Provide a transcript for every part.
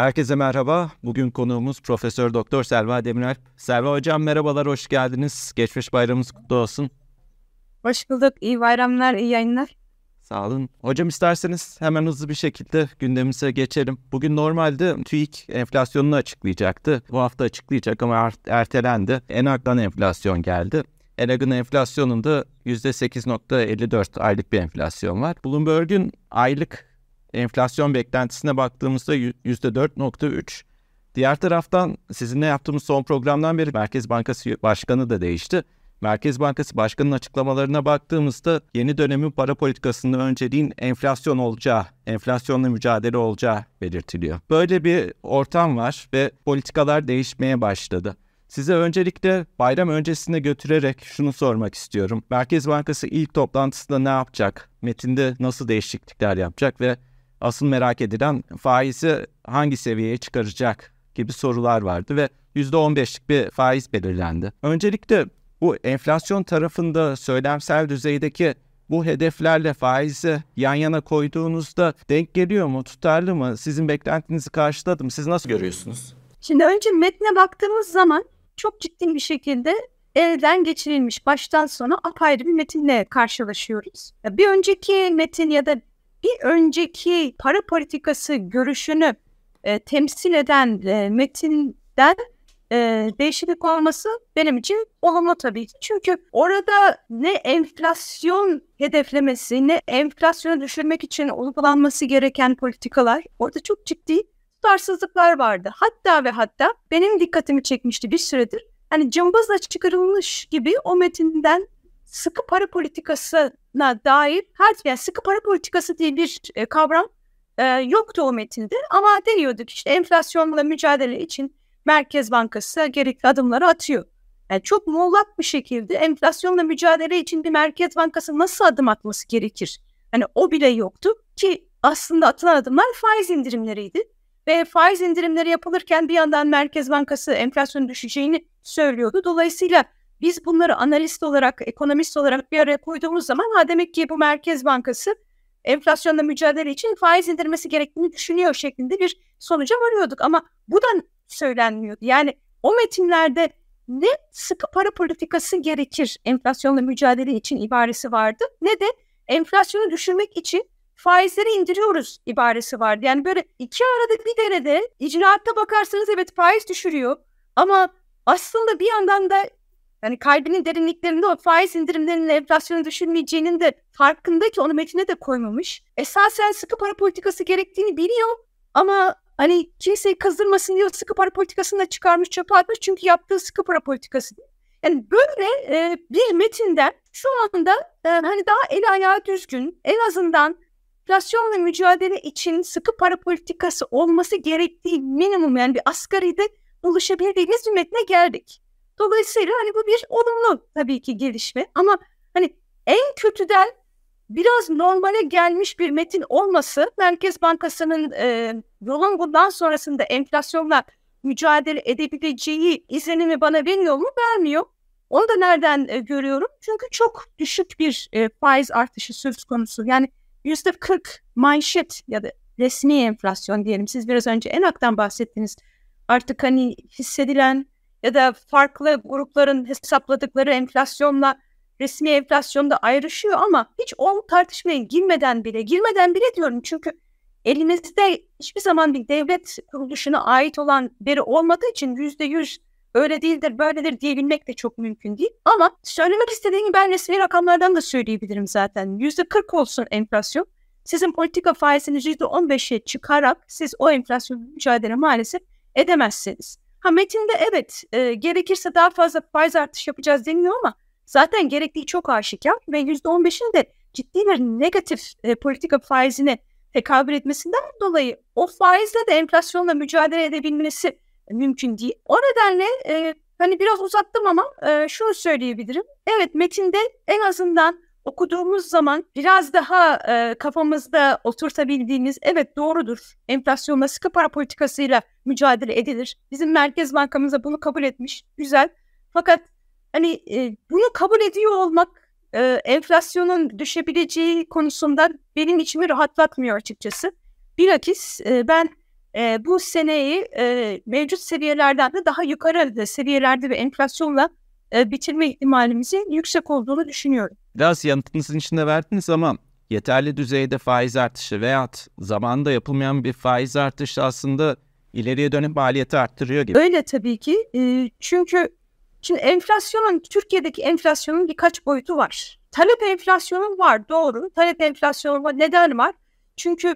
Herkese merhaba. Bugün konuğumuz Profesör Doktor Selva Demirel. Selva Hocam merhabalar, hoş geldiniz. Geçmiş bayramımız kutlu olsun. Hoş bulduk. İyi bayramlar, iyi yayınlar. Sağ olun. Hocam isterseniz hemen hızlı bir şekilde gündemimize geçelim. Bugün normalde TÜİK enflasyonunu açıklayacaktı. Bu hafta açıklayacak ama er- ertelendi. Enag'dan enflasyon geldi. Enag'ın enflasyonunda %8.54 aylık bir enflasyon var. Bloomberg'un aylık enflasyon beklentisine baktığımızda %4.3. Diğer taraftan sizinle yaptığımız son programdan beri Merkez Bankası Başkanı da değişti. Merkez Bankası Başkanı'nın açıklamalarına baktığımızda yeni dönemin para politikasında önceliğin enflasyon olacağı, enflasyonla mücadele olacağı belirtiliyor. Böyle bir ortam var ve politikalar değişmeye başladı. Size öncelikle bayram öncesine götürerek şunu sormak istiyorum. Merkez Bankası ilk toplantısında ne yapacak? Metinde nasıl değişiklikler yapacak ve asıl merak edilen faizi hangi seviyeye çıkaracak gibi sorular vardı ve %15'lik bir faiz belirlendi. Öncelikle bu enflasyon tarafında söylemsel düzeydeki bu hedeflerle faizi yan yana koyduğunuzda denk geliyor mu, tutarlı mı? Sizin beklentinizi karşıladı mı? Siz nasıl görüyorsunuz? Şimdi önce metne baktığımız zaman çok ciddi bir şekilde elden geçirilmiş baştan sona apayrı bir metinle karşılaşıyoruz. Bir önceki metin ya da bir önceki para politikası görüşünü e, temsil eden e, metinden e, değişiklik olması benim için olumlu tabii ki. Çünkü orada ne enflasyon hedeflemesi ne enflasyonu düşürmek için uygulanması gereken politikalar orada çok ciddi tutarsızlıklar vardı. Hatta ve hatta benim dikkatimi çekmişti bir süredir. Hani cımbızla çıkarılmış gibi o metinden sıkı para politikasına dair her yani sıkı para politikası diye bir e, kavram e, yoktu o metinde ama deniyorduk işte enflasyonla mücadele için Merkez Bankası gerekli adımları atıyor. Yani çok muğlak bir şekilde enflasyonla mücadele için bir Merkez Bankası nasıl adım atması gerekir? Hani o bile yoktu ki aslında atılan adımlar faiz indirimleriydi. Ve faiz indirimleri yapılırken bir yandan Merkez Bankası enflasyonun düşeceğini söylüyordu. Dolayısıyla biz bunları analist olarak, ekonomist olarak bir araya koyduğumuz zaman ha demek ki bu Merkez Bankası enflasyonla mücadele için faiz indirmesi gerektiğini düşünüyor şeklinde bir sonuca varıyorduk. Ama bu da söylenmiyordu. Yani o metinlerde ne sıkı para politikası gerekir enflasyonla mücadele için ibaresi vardı ne de enflasyonu düşürmek için faizleri indiriyoruz ibaresi vardı. Yani böyle iki arada bir derede icraatta bakarsanız evet faiz düşürüyor ama aslında bir yandan da yani kalbinin derinliklerinde o faiz indirimlerinin enflasyonu düşürmeyeceğinin de farkında ki onu metine de koymamış. Esasen sıkı para politikası gerektiğini biliyor ama hani kimseyi kızdırmasın diye sıkı para politikasını da çıkarmış çöpe atmış çünkü yaptığı sıkı para politikası. Yani böyle e, bir metinden şu anda e, hani daha el ayağı düzgün en azından enflasyonla mücadele için sıkı para politikası olması gerektiği minimum yani bir asgaride ulaşabildiğimiz bir metne geldik. Dolayısıyla hani bu bir olumlu tabii ki gelişme ama hani en kötüden biraz normale gelmiş bir metin olması Merkez Bankası'nın e, yolun bundan sonrasında enflasyonla mücadele edebileceği izlenimi bana veriyor mu? Vermiyor. Onu da nereden e, görüyorum? Çünkü çok düşük bir e, faiz artışı söz konusu. Yani yüzde 40 manşet ya da resmi enflasyon diyelim. Siz biraz önce Enak'tan bahsettiniz. Artık hani hissedilen ya da farklı grupların hesapladıkları enflasyonla resmi enflasyonda ayrışıyor ama hiç o tartışmaya girmeden bile, girmeden bile diyorum çünkü elimizde hiçbir zaman bir devlet kuruluşuna ait olan veri olmadığı için yüzde yüz öyle değildir, böyledir diyebilmek de çok mümkün değil. Ama söylemek istediğim ben resmi rakamlardan da söyleyebilirim zaten. Yüzde kırk olsun enflasyon. Sizin politika faiziniz yüzde on beşe çıkarak siz o enflasyon mücadele maalesef edemezsiniz. Ha metinde evet e, gerekirse daha fazla faiz artış yapacağız deniyor ama zaten gerektiği çok aşikar ve %15'in de ciddi bir negatif e, politika faizine tekabül etmesinden dolayı o faizle de enflasyonla mücadele edebilmesi mümkün değil. O nedenle e, hani biraz uzattım ama e, şunu söyleyebilirim. Evet metinde en azından okuduğumuz zaman biraz daha e, kafamızda oturtabildiğimiz evet doğrudur. Enflasyonla sıkı para politikasıyla mücadele edilir. Bizim Merkez Bankamız da bunu kabul etmiş. Güzel. Fakat hani e, bunu kabul ediyor olmak e, enflasyonun düşebileceği konusunda benim içimi rahatlatmıyor açıkçası. Bilakis e, ben e, bu seneyi e, mevcut seviyelerden de daha yukarı seviyelerde ve enflasyonla e, bitirme ihtimalimizin yüksek olduğunu düşünüyorum. Biraz yanıtınızın içinde verdiniz ama yeterli düzeyde faiz artışı veya zamanında yapılmayan bir faiz artışı aslında ileriye dönük maliyeti arttırıyor gibi. Öyle tabii ki. E, çünkü şimdi enflasyonun Türkiye'deki enflasyonun birkaç boyutu var. Talep enflasyonu var doğru. Talep enflasyonu var. Neden var? Çünkü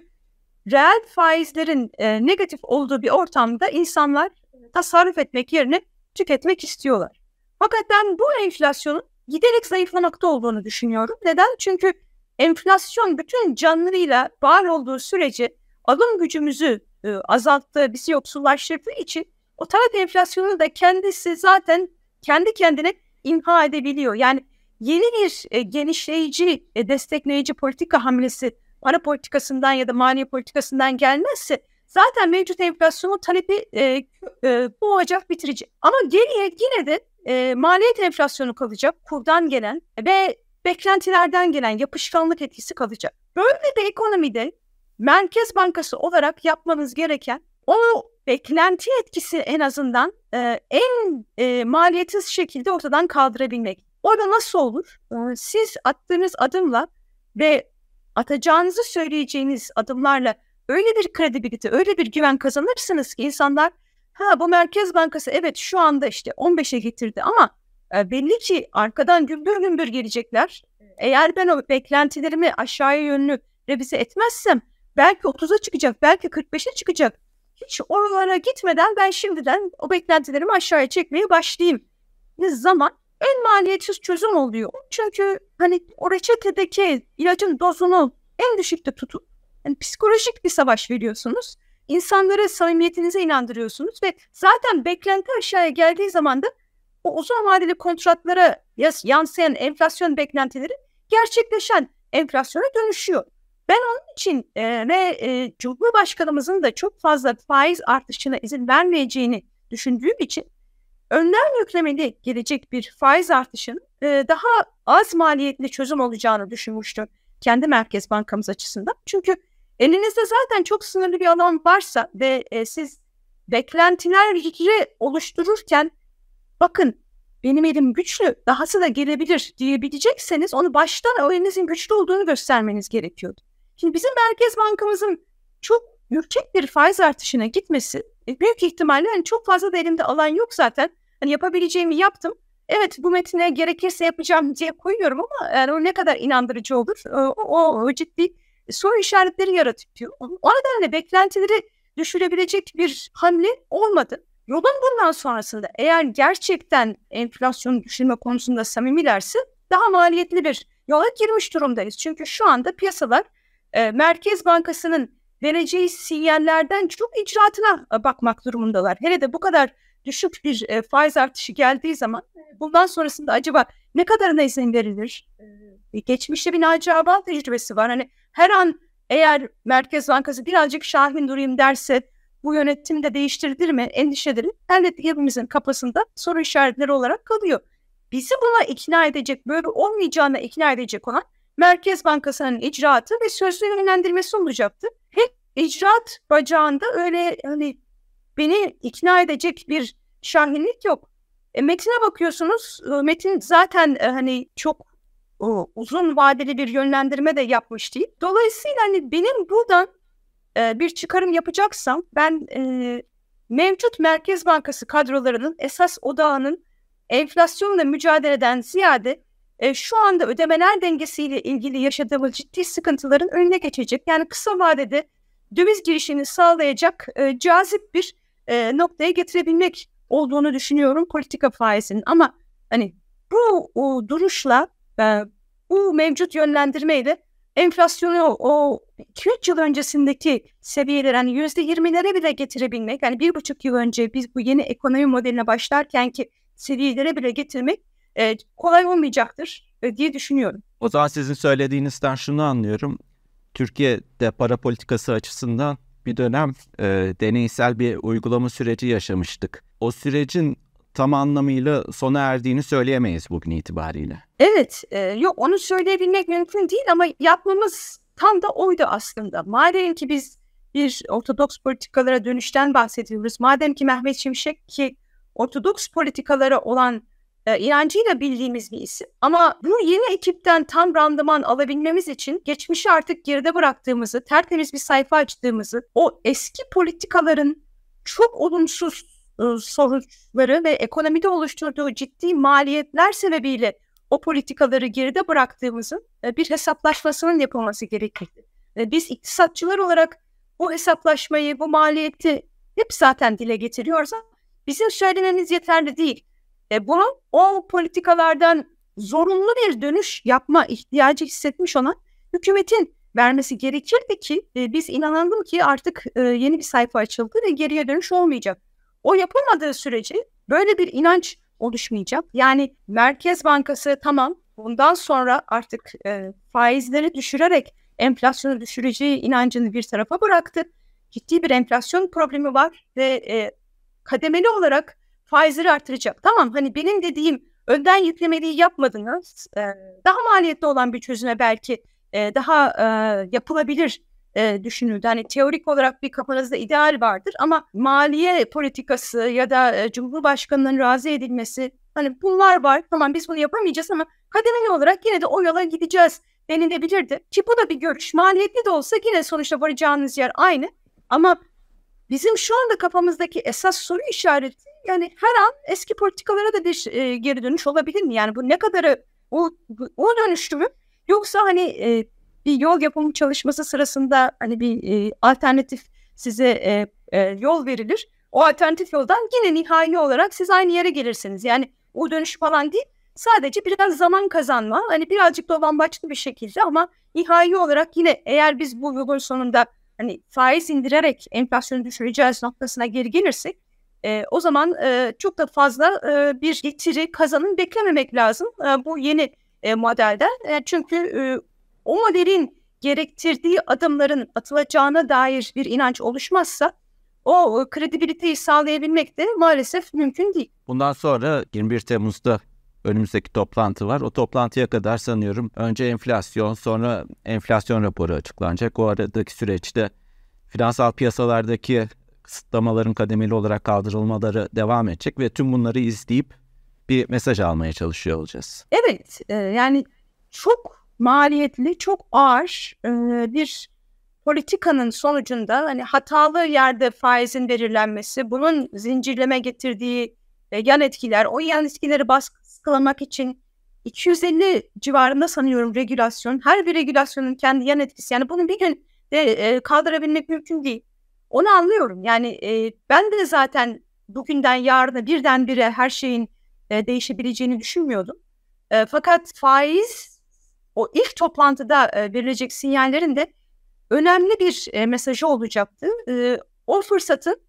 reel faizlerin e, negatif olduğu bir ortamda insanlar tasarruf etmek yerine tüketmek istiyorlar. Fakat ben bu enflasyonun giderek zayıflamakta olduğunu düşünüyorum. Neden? Çünkü enflasyon bütün canlıyla var olduğu sürece alım gücümüzü e, azalttığı, bizi yoksullaştırdığı için o talep enflasyonu da kendisi zaten kendi kendine imha edebiliyor. Yani yeni bir e, genişleyici, e, destekleyici politika hamlesi para politikasından ya da maliye politikasından gelmezse zaten mevcut enflasyonu talebi e, e, boğacak, bitirecek. Ama geriye yine de e, maliyet enflasyonu kalacak, kurdan gelen ve beklentilerden gelen yapışkanlık etkisi kalacak. Böyle bir ekonomide Merkez Bankası olarak yapmanız gereken o beklenti etkisi en azından e, en e, maliyetsiz şekilde ortadan kaldırabilmek. Orada nasıl olur? Siz attığınız adımla ve atacağınızı söyleyeceğiniz adımlarla öyle bir kredibilite, öyle bir güven kazanırsınız ki insanlar ha bu Merkez Bankası evet şu anda işte 15'e getirdi ama e, belli ki arkadan gümbür gümbür gelecekler. Eğer ben o beklentilerimi aşağıya yönlü revize etmezsem belki 30'a çıkacak, belki 45'e çıkacak. Hiç oralara gitmeden ben şimdiden o beklentilerimi aşağıya çekmeye başlayayım. Ne zaman en maliyetsiz çözüm oluyor. Çünkü hani o reçetedeki ilacın dozunu en düşükte tutup yani psikolojik bir savaş veriyorsunuz. İnsanları samimiyetinize inandırıyorsunuz ve zaten beklenti aşağıya geldiği zaman da o uzun vadeli kontratlara yansıyan enflasyon beklentileri gerçekleşen enflasyona dönüşüyor. Ben onun için e, ve e, Cumhurbaşkanımızın da çok fazla faiz artışına izin vermeyeceğini düşündüğüm için önden yüklemeli gelecek bir faiz artışının e, daha az maliyetli çözüm olacağını düşünmüştüm kendi Merkez Bankamız açısından. Çünkü elinizde zaten çok sınırlı bir alan varsa ve e, siz beklentileri oluştururken bakın benim elim güçlü, dahası da gelebilir diyebilecekseniz onu baştan o elinizin güçlü olduğunu göstermeniz gerekiyordu. Şimdi bizim Merkez Bankamızın çok yüksek bir faiz artışına gitmesi e, büyük ihtimalle hani çok fazla da elimde alan yok zaten. Hani yapabileceğimi yaptım. Evet bu metine gerekirse yapacağım diye koyuyorum ama yani o ne kadar inandırıcı olur o, o, o ciddi soru işaretleri yaratıyor. O nedenle beklentileri düşürebilecek bir hamle olmadı. Yolun bundan sonrasında eğer gerçekten enflasyonu düşürme konusunda samimilerse daha maliyetli bir yola girmiş durumdayız. Çünkü şu anda piyasalar e, Merkez Bankası'nın vereceği sinyallerden çok icraatına e, bakmak durumundalar. Hele de bu kadar düşük bir e, faiz artışı geldiği zaman bundan sonrasında acaba ne kadarına izin verilir? E, geçmişte bir Naci Abal tecrübesi var. Hani her an eğer Merkez Bankası birazcık şahin durayım derse bu yönetim de değiştirilir mi endişeleri elbette hepimizin kafasında soru işaretleri olarak kalıyor. Bizi buna ikna edecek, böyle olmayacağına ikna edecek olan Merkez Bankası'nın icraatı ve sözlü yönlendirmesi olacaktı. Hep icraat bacağında öyle hani beni ikna edecek bir şahinlik yok. E, metine bakıyorsunuz. E, metin zaten e, hani çok o, uzun vadeli bir yönlendirme de yapmış değil. Dolayısıyla hani benim buradan e, bir çıkarım yapacaksam ben e, mevcut Merkez Bankası kadrolarının esas odağının enflasyonla mücadeleden ziyade e, şu anda ödemeler dengesiyle ilgili yaşadığımız ciddi sıkıntıların önüne geçecek. Yani kısa vadede döviz girişini sağlayacak e, cazip bir e, noktaya getirebilmek olduğunu düşünüyorum politika faizinin. Ama hani bu o, duruşla e, bu mevcut yönlendirmeyle enflasyonu o 2-3 yıl öncesindeki seviyelere hani %20'lere bile getirebilmek yani bir buçuk yıl önce biz bu yeni ekonomi modeline başlarken ki seviyelere bile getirmek e, kolay olmayacaktır e, diye düşünüyorum. O zaman sizin söylediğinizden şunu anlıyorum. Türkiye'de para politikası açısından bir dönem e, deneysel bir uygulama süreci yaşamıştık. O sürecin tam anlamıyla sona erdiğini söyleyemeyiz bugün itibariyle. Evet, e, yok onu söyleyebilmek mümkün değil ama yapmamız tam da oydu aslında. Madem ki biz bir ortodoks politikalara dönüşten bahsediyoruz. Madem ki Mehmet Şimşek ki ortodoks politikalara olan e, inancıyla bildiğimiz bir isim. Ama bu yeni ekipten tam randıman alabilmemiz için geçmişi artık geride bıraktığımızı, tertemiz bir sayfa açtığımızı, o eski politikaların çok olumsuz sonuçları ve ekonomide oluşturduğu ciddi maliyetler sebebiyle o politikaları geride bıraktığımızın e, bir hesaplaşmasının yapılması gerekirdi. E, biz iktisatçılar olarak bu hesaplaşmayı, bu maliyeti hep zaten dile getiriyoruz ama bizim söylememiz yeterli değil. E, bunu o politikalardan zorunlu bir dönüş yapma ihtiyacı hissetmiş olan hükümetin vermesi gerekirdi ki e, biz inanalım ki artık e, yeni bir sayfa açıldı ve geriye dönüş olmayacak. O yapılmadığı sürece böyle bir inanç oluşmayacak. Yani Merkez Bankası tamam bundan sonra artık e, faizleri düşürerek enflasyonu düşüreceği inancını bir tarafa bıraktı. Ciddi bir enflasyon problemi var ve e, kademeli olarak faizleri artıracak. Tamam hani benim dediğim önden yüklemeliği yapmadınız. E, daha maliyetli olan bir çözüme belki e, daha e, yapılabilir e, düşünüldü. Hani teorik olarak bir kafanızda ideal vardır ama maliye politikası ya da e, Cumhurbaşkanı'nın razı edilmesi hani bunlar var. Tamam biz bunu yapamayacağız ama kademeli olarak yine de o yola gideceğiz denilebilirdi. Ki bu da bir görüş. Maliyetli de olsa yine sonuçta varacağınız yer aynı. Ama bizim şu anda kafamızdaki esas soru işareti yani her an eski politikalara da bir e, geri dönüş olabilir mi? Yani bu ne kadarı o, o dönüştü mü? Yoksa hani e, bir yol yapımı çalışması sırasında hani bir e, alternatif size e, e, yol verilir. O alternatif yoldan yine nihai olarak siz aynı yere gelirsiniz. Yani o dönüş falan değil. Sadece biraz zaman kazanma. Hani birazcık dolambaçlı bir şekilde ama nihai olarak yine eğer biz bu yolun sonunda hani faiz indirerek enflasyonu düşüreceğiz noktasına geri gelirsek e, o zaman e, çok da fazla e, bir getiri kazanım beklememek lazım e, bu yeni e, modelden. E, çünkü e, o modelin gerektirdiği adımların atılacağına dair bir inanç oluşmazsa o e, kredibiliteyi sağlayabilmek de maalesef mümkün değil. Bundan sonra 21 Temmuz'da önümüzdeki toplantı var. O toplantıya kadar sanıyorum önce enflasyon sonra enflasyon raporu açıklanacak. O aradaki süreçte finansal piyasalardaki kısıtlamaların kademeli olarak kaldırılmaları devam edecek ve tüm bunları izleyip bir mesaj almaya çalışıyor olacağız. Evet e, yani çok maliyetli, çok ağır e, bir politikanın sonucunda hani hatalı yerde faizin belirlenmesi, bunun zincirleme getirdiği e, yan etkiler, o yan etkileri baskılamak için 250 civarında sanıyorum regülasyon. Her bir regülasyonun kendi yan etkisi. Yani bunu bir gün de e, kaldırabilmek mümkün değil. Onu anlıyorum. Yani e, ben de zaten bugünden yarına birdenbire her şeyin e, değişebileceğini düşünmüyordum. E, fakat faiz o ilk toplantıda e, verilecek sinyallerin de önemli bir e, mesajı olacaktı. E, o fırsatın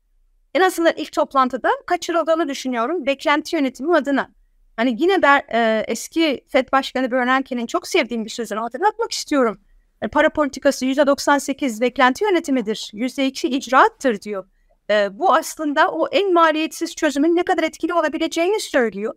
en azından ilk toplantıda kaçırıldığını düşünüyorum beklenti yönetimi adına. Hani yine ben e, eski FED Başkanı Bernanke'nin çok sevdiğim bir sözünü hatırlatmak istiyorum. Yani para politikası %98 beklenti yönetimidir, %2 icraattır diyor. E, bu aslında o en maliyetsiz çözümün ne kadar etkili olabileceğini söylüyor.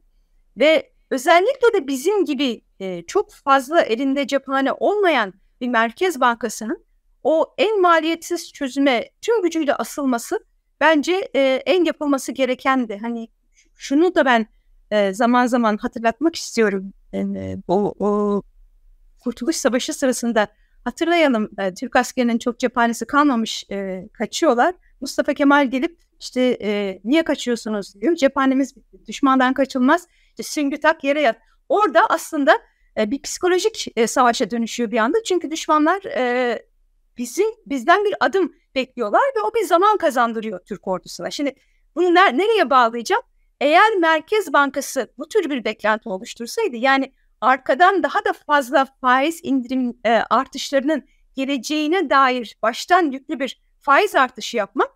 Ve özellikle de bizim gibi çok fazla elinde cephane olmayan bir merkez bankasının o en maliyetsiz çözüme tüm gücüyle asılması bence e, en yapılması gerekendi. Hani şunu da ben e, zaman zaman hatırlatmak istiyorum. E, bu o, Kurtuluş Savaşı sırasında hatırlayalım e, Türk askerinin çok cephanesi kalmamış e, kaçıyorlar. Mustafa Kemal gelip işte e, niye kaçıyorsunuz diyor. Cephanemiz. Düşmandan kaçılmaz. İşte süngü tak yere yat. Orada aslında e, bir psikolojik e, savaşa dönüşüyor bir anda. Çünkü düşmanlar e, bizi bizden bir adım bekliyorlar ve o bir zaman kazandırıyor Türk ordusuna. Şimdi bunu ner- nereye bağlayacağım? Eğer Merkez Bankası bu tür bir beklenti oluştursaydı yani arkadan daha da fazla faiz indirim e, artışlarının geleceğine dair baştan yüklü bir faiz artışı yapmak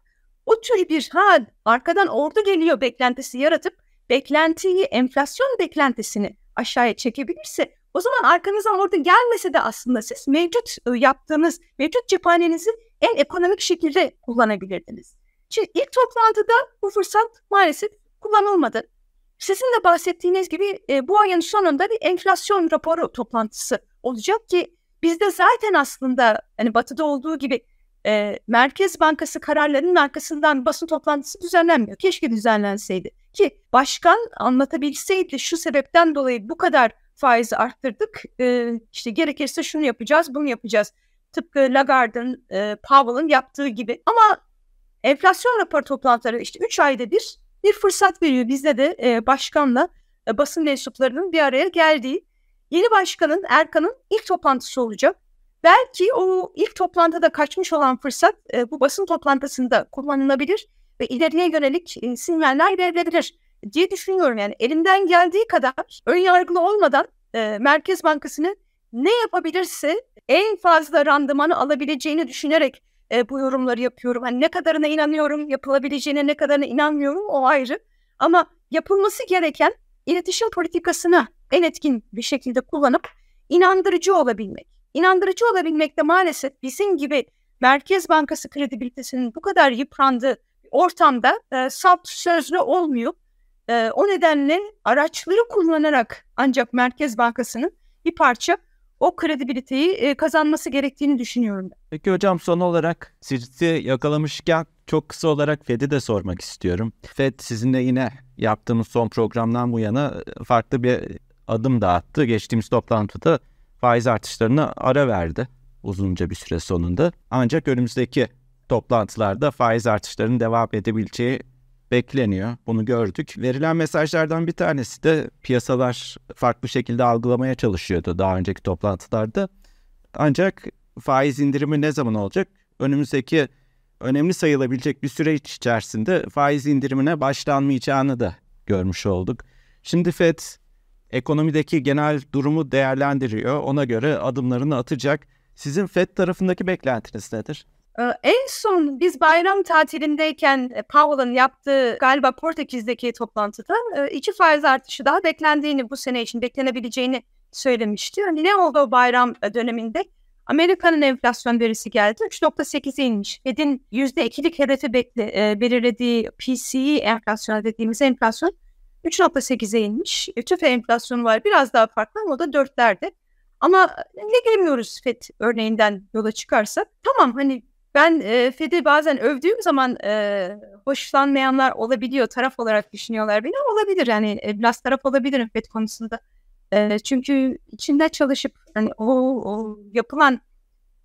o tür bir ha arkadan ordu geliyor beklentisi yaratıp beklentiyi enflasyon beklentisini aşağıya çekebilirse o zaman arkanızdan orada gelmese de aslında siz mevcut yaptığınız mevcut cephanenizi en ekonomik şekilde kullanabilirdiniz. Şimdi ilk toplantıda bu fırsat maalesef kullanılmadı. Sizin de bahsettiğiniz gibi e, bu ayın sonunda bir enflasyon raporu toplantısı olacak ki bizde zaten aslında hani batıda olduğu gibi e, Merkez Bankası kararlarının arkasından basın toplantısı düzenlenmiyor. Keşke düzenlenseydi. Ki başkan anlatabilseydi şu sebepten dolayı bu kadar faizi arttırdık. E, işte gerekirse şunu yapacağız, bunu yapacağız. Tıpkı Lagarde'ın, e, Powell'ın yaptığı gibi. Ama enflasyon rapor toplantıları işte 3 ayda bir bir fırsat veriyor. Bizde de e, başkanla e, basın mensuplarının bir araya geldiği yeni başkanın Erkan'ın ilk toplantısı olacak. Belki o ilk toplantıda kaçmış olan fırsat e, bu basın toplantısında kullanılabilir ve ileriye yönelik e, sinyaller verilebilir diye düşünüyorum. Yani elimden geldiği kadar ön yargılı olmadan e, Merkez Bankası'nı ne yapabilirse en fazla randımanı alabileceğini düşünerek e, bu yorumları yapıyorum. Hani ne kadarına inanıyorum, yapılabileceğine ne kadarına inanmıyorum o ayrı. Ama yapılması gereken iletişim politikasını en etkin bir şekilde kullanıp inandırıcı olabilmek. İnandırıcı olabilmek de maalesef bizim gibi Merkez Bankası kredibilitesinin bu kadar yıprandığı ortamda e, salt sözlü olmuyor. E, o nedenle araçları kullanarak ancak Merkez Bankası'nın bir parça o kredibiliteyi e, kazanması gerektiğini düşünüyorum. Peki hocam son olarak sizi yakalamışken çok kısa olarak Fed'i de sormak istiyorum. Fed sizinle yine yaptığımız son programdan bu yana e, farklı bir adım da attı. Geçtiğimiz toplantıda faiz artışlarına ara verdi uzunca bir süre sonunda. Ancak önümüzdeki toplantılarda faiz artışlarının devam edebileceği bekleniyor. Bunu gördük. Verilen mesajlardan bir tanesi de piyasalar farklı şekilde algılamaya çalışıyordu daha önceki toplantılarda. Ancak faiz indirimi ne zaman olacak? Önümüzdeki önemli sayılabilecek bir süreç içerisinde faiz indirimine başlanmayacağını da görmüş olduk. Şimdi FED ekonomideki genel durumu değerlendiriyor. Ona göre adımlarını atacak. Sizin FED tarafındaki beklentiniz nedir? En son biz bayram tatilindeyken e, Powell'ın yaptığı galiba Portekiz'deki toplantıda e, iki faiz artışı daha beklendiğini bu sene için beklenebileceğini söylemişti. Hani ne oldu o bayram e, döneminde? Amerika'nın enflasyon verisi geldi. 3.8'e inmiş. Fed'in %2'lik hedefi bekle, belirlediği PCE enflasyon dediğimiz enflasyon 3.8'e inmiş. Tüfe enflasyonu var biraz daha farklı ama o da dörtlerde. Ama ne görmüyoruz FED örneğinden yola çıkarsak? Tamam hani ben e, Fed'i bazen övdüğüm zaman e, hoşlanmayanlar olabiliyor. Taraf olarak düşünüyorlar beni. Olabilir yani e, biraz taraf olabilirim FED konusunda. E, çünkü içinde çalışıp hani o, o yapılan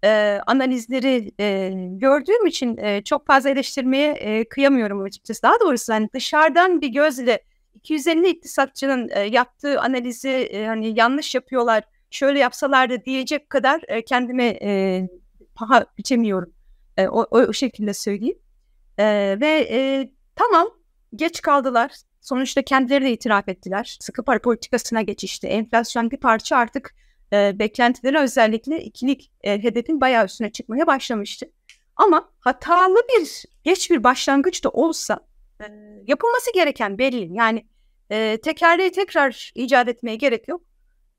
e, analizleri e, gördüğüm için e, çok fazla eleştirmeye e, kıyamıyorum açıkçası. Daha doğrusu hani dışarıdan bir gözle 250 iktisatçının e, yaptığı analizi e, hani yanlış yapıyorlar, şöyle yapsalardı diyecek kadar e, kendime e, paha biçemiyorum. E, o, o, şekilde söyleyeyim. E, ve e, tamam geç kaldılar. Sonuçta kendileri de itiraf ettiler. Sıkı para politikasına geçişti. Enflasyon bir parça artık e, beklentileri özellikle ikilik e, hedefin bayağı üstüne çıkmaya başlamıştı. Ama hatalı bir geç bir başlangıç da olsa e, yapılması gereken belli. Yani e, tekerleği tekrar icat etmeye gerek yok.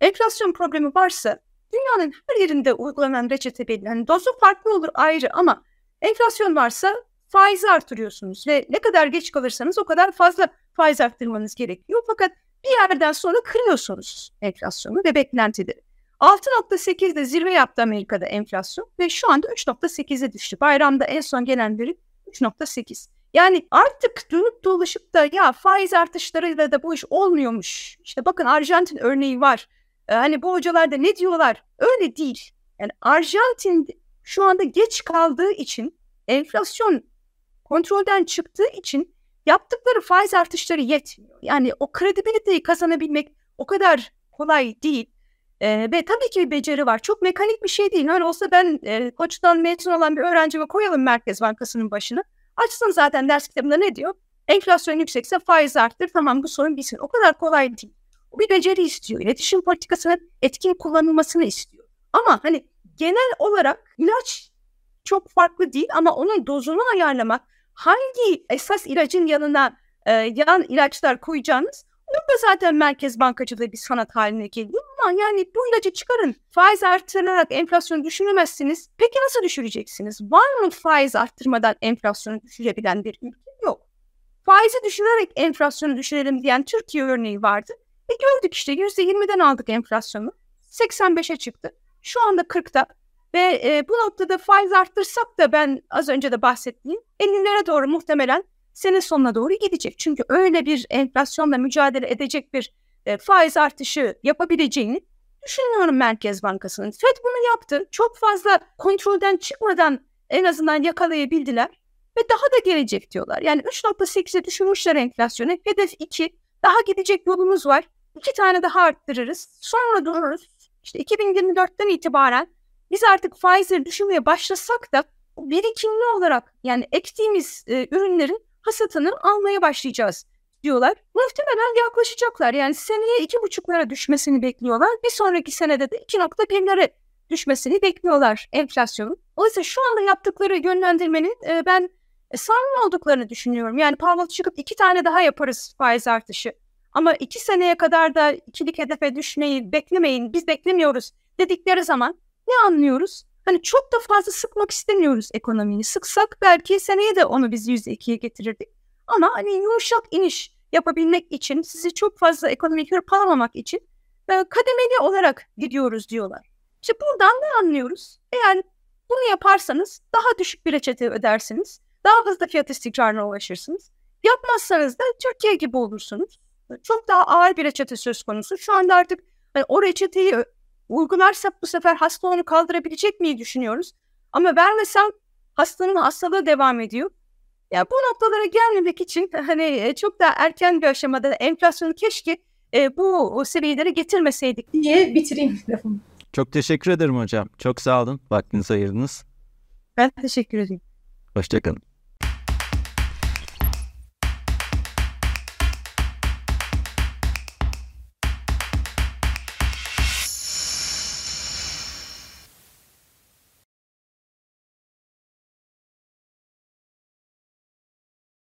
Enflasyon problemi varsa dünyanın her yerinde uygulanan reçete belli. Yani dozu farklı olur ayrı ama enflasyon varsa faizi artırıyorsunuz ve ne kadar geç kalırsanız o kadar fazla faiz arttırmanız gerekiyor. Fakat bir yerden sonra kırıyorsunuz enflasyonu ve beklentileri. 6.8'de zirve yaptı Amerika'da enflasyon ve şu anda 3.8'e düştü. Bayramda en son gelen veri 3.8. Yani artık dönüp dolaşıp da ya faiz artışlarıyla da bu iş olmuyormuş. İşte bakın Arjantin örneği var. Ee, hani bu hocalar da ne diyorlar? Öyle değil. Yani Arjantin şu anda geç kaldığı için enflasyon kontrolden çıktığı için yaptıkları faiz artışları yetmiyor. Yani o kredibiliteyi kazanabilmek o kadar kolay değil. Ee, ve tabii ki bir beceri var. Çok mekanik bir şey değil. Öyle olsa ben e, koçtan mezun olan bir öğrencime koyalım Merkez Bankası'nın başına. Açsın zaten ders kitabında ne diyor? Enflasyon yüksekse faiz arttır. Tamam bu sorun bitsin. O kadar kolay değil. Bir beceri istiyor. İletişim politikasının etkin kullanılmasını istiyor. Ama hani genel olarak ilaç çok farklı değil ama onun dozunu ayarlamak, hangi esas ilacın yanına e, yan ilaçlar koyacağınız Burada zaten merkez bankacılığı bir sanat haline geliyor ama yani bu ilacı çıkarın. Faiz arttırarak enflasyonu düşüremezsiniz. Peki nasıl düşüreceksiniz? Var mı faiz arttırmadan enflasyonu düşürebilen bir ülke? Yok. Faizi düşürerek enflasyonu düşürelim diyen Türkiye örneği vardı. E gördük işte %20'den aldık enflasyonu. 85'e çıktı. Şu anda 40'ta. Ve e, bu noktada faiz arttırsak da ben az önce de bahsettiğim 50'lere doğru muhtemelen sene sonuna doğru gidecek. Çünkü öyle bir enflasyonla mücadele edecek bir e, faiz artışı yapabileceğini düşünüyorum Merkez Bankası'nın. FED bunu yaptı. Çok fazla kontrolden çıkmadan en azından yakalayabildiler ve daha da gelecek diyorlar. Yani 3.8'e düşürmüşler enflasyonu. Hedef 2. Daha gidecek yolumuz var. İki tane daha arttırırız. Sonra dururuz. İşte 2024'ten itibaren biz artık faizleri düşürmeye başlasak da birikimli olarak yani ektiğimiz e, ürünlerin hasatını almaya başlayacağız diyorlar. Muhtemelen yaklaşacaklar. Yani seneye iki buçuklara düşmesini bekliyorlar. Bir sonraki senede de 2.1'lere düşmesini bekliyorlar enflasyonun. Oysa şu anda yaptıkları yönlendirmenin e, ben e, sağlam olduklarını düşünüyorum. Yani Powell çıkıp iki tane daha yaparız faiz artışı. Ama iki seneye kadar da ikilik hedefe düşmeyi beklemeyin, biz beklemiyoruz dedikleri zaman ne anlıyoruz? Hani çok da fazla sıkmak istemiyoruz ekonomiyi. Sıksak belki seneye de onu biz %2'ye getirirdik. Ama hani yumuşak iniş yapabilmek için, sizi çok fazla ekonomik hırpalamamak için e, kademeli olarak gidiyoruz diyorlar. İşte buradan ne anlıyoruz? Eğer bunu yaparsanız daha düşük bir reçete ödersiniz. Daha hızlı fiyat istikrarına ulaşırsınız. Yapmazsanız da Türkiye gibi olursunuz. Çok daha ağır bir reçete söz konusu. Şu anda artık hani o reçeteyi uygularsak bu sefer hasta onu kaldırabilecek miyi düşünüyoruz. Ama vermesem hastanın hastalığı devam ediyor. Ya bu noktalara gelmemek için hani e, çok daha erken bir aşamada enflasyonu keşke e, bu seviyelere getirmeseydik diye bitireyim lafımı. Çok teşekkür ederim hocam. Çok sağ olun. Vaktinizi ayırdınız. Ben teşekkür ederim. Hoşçakalın.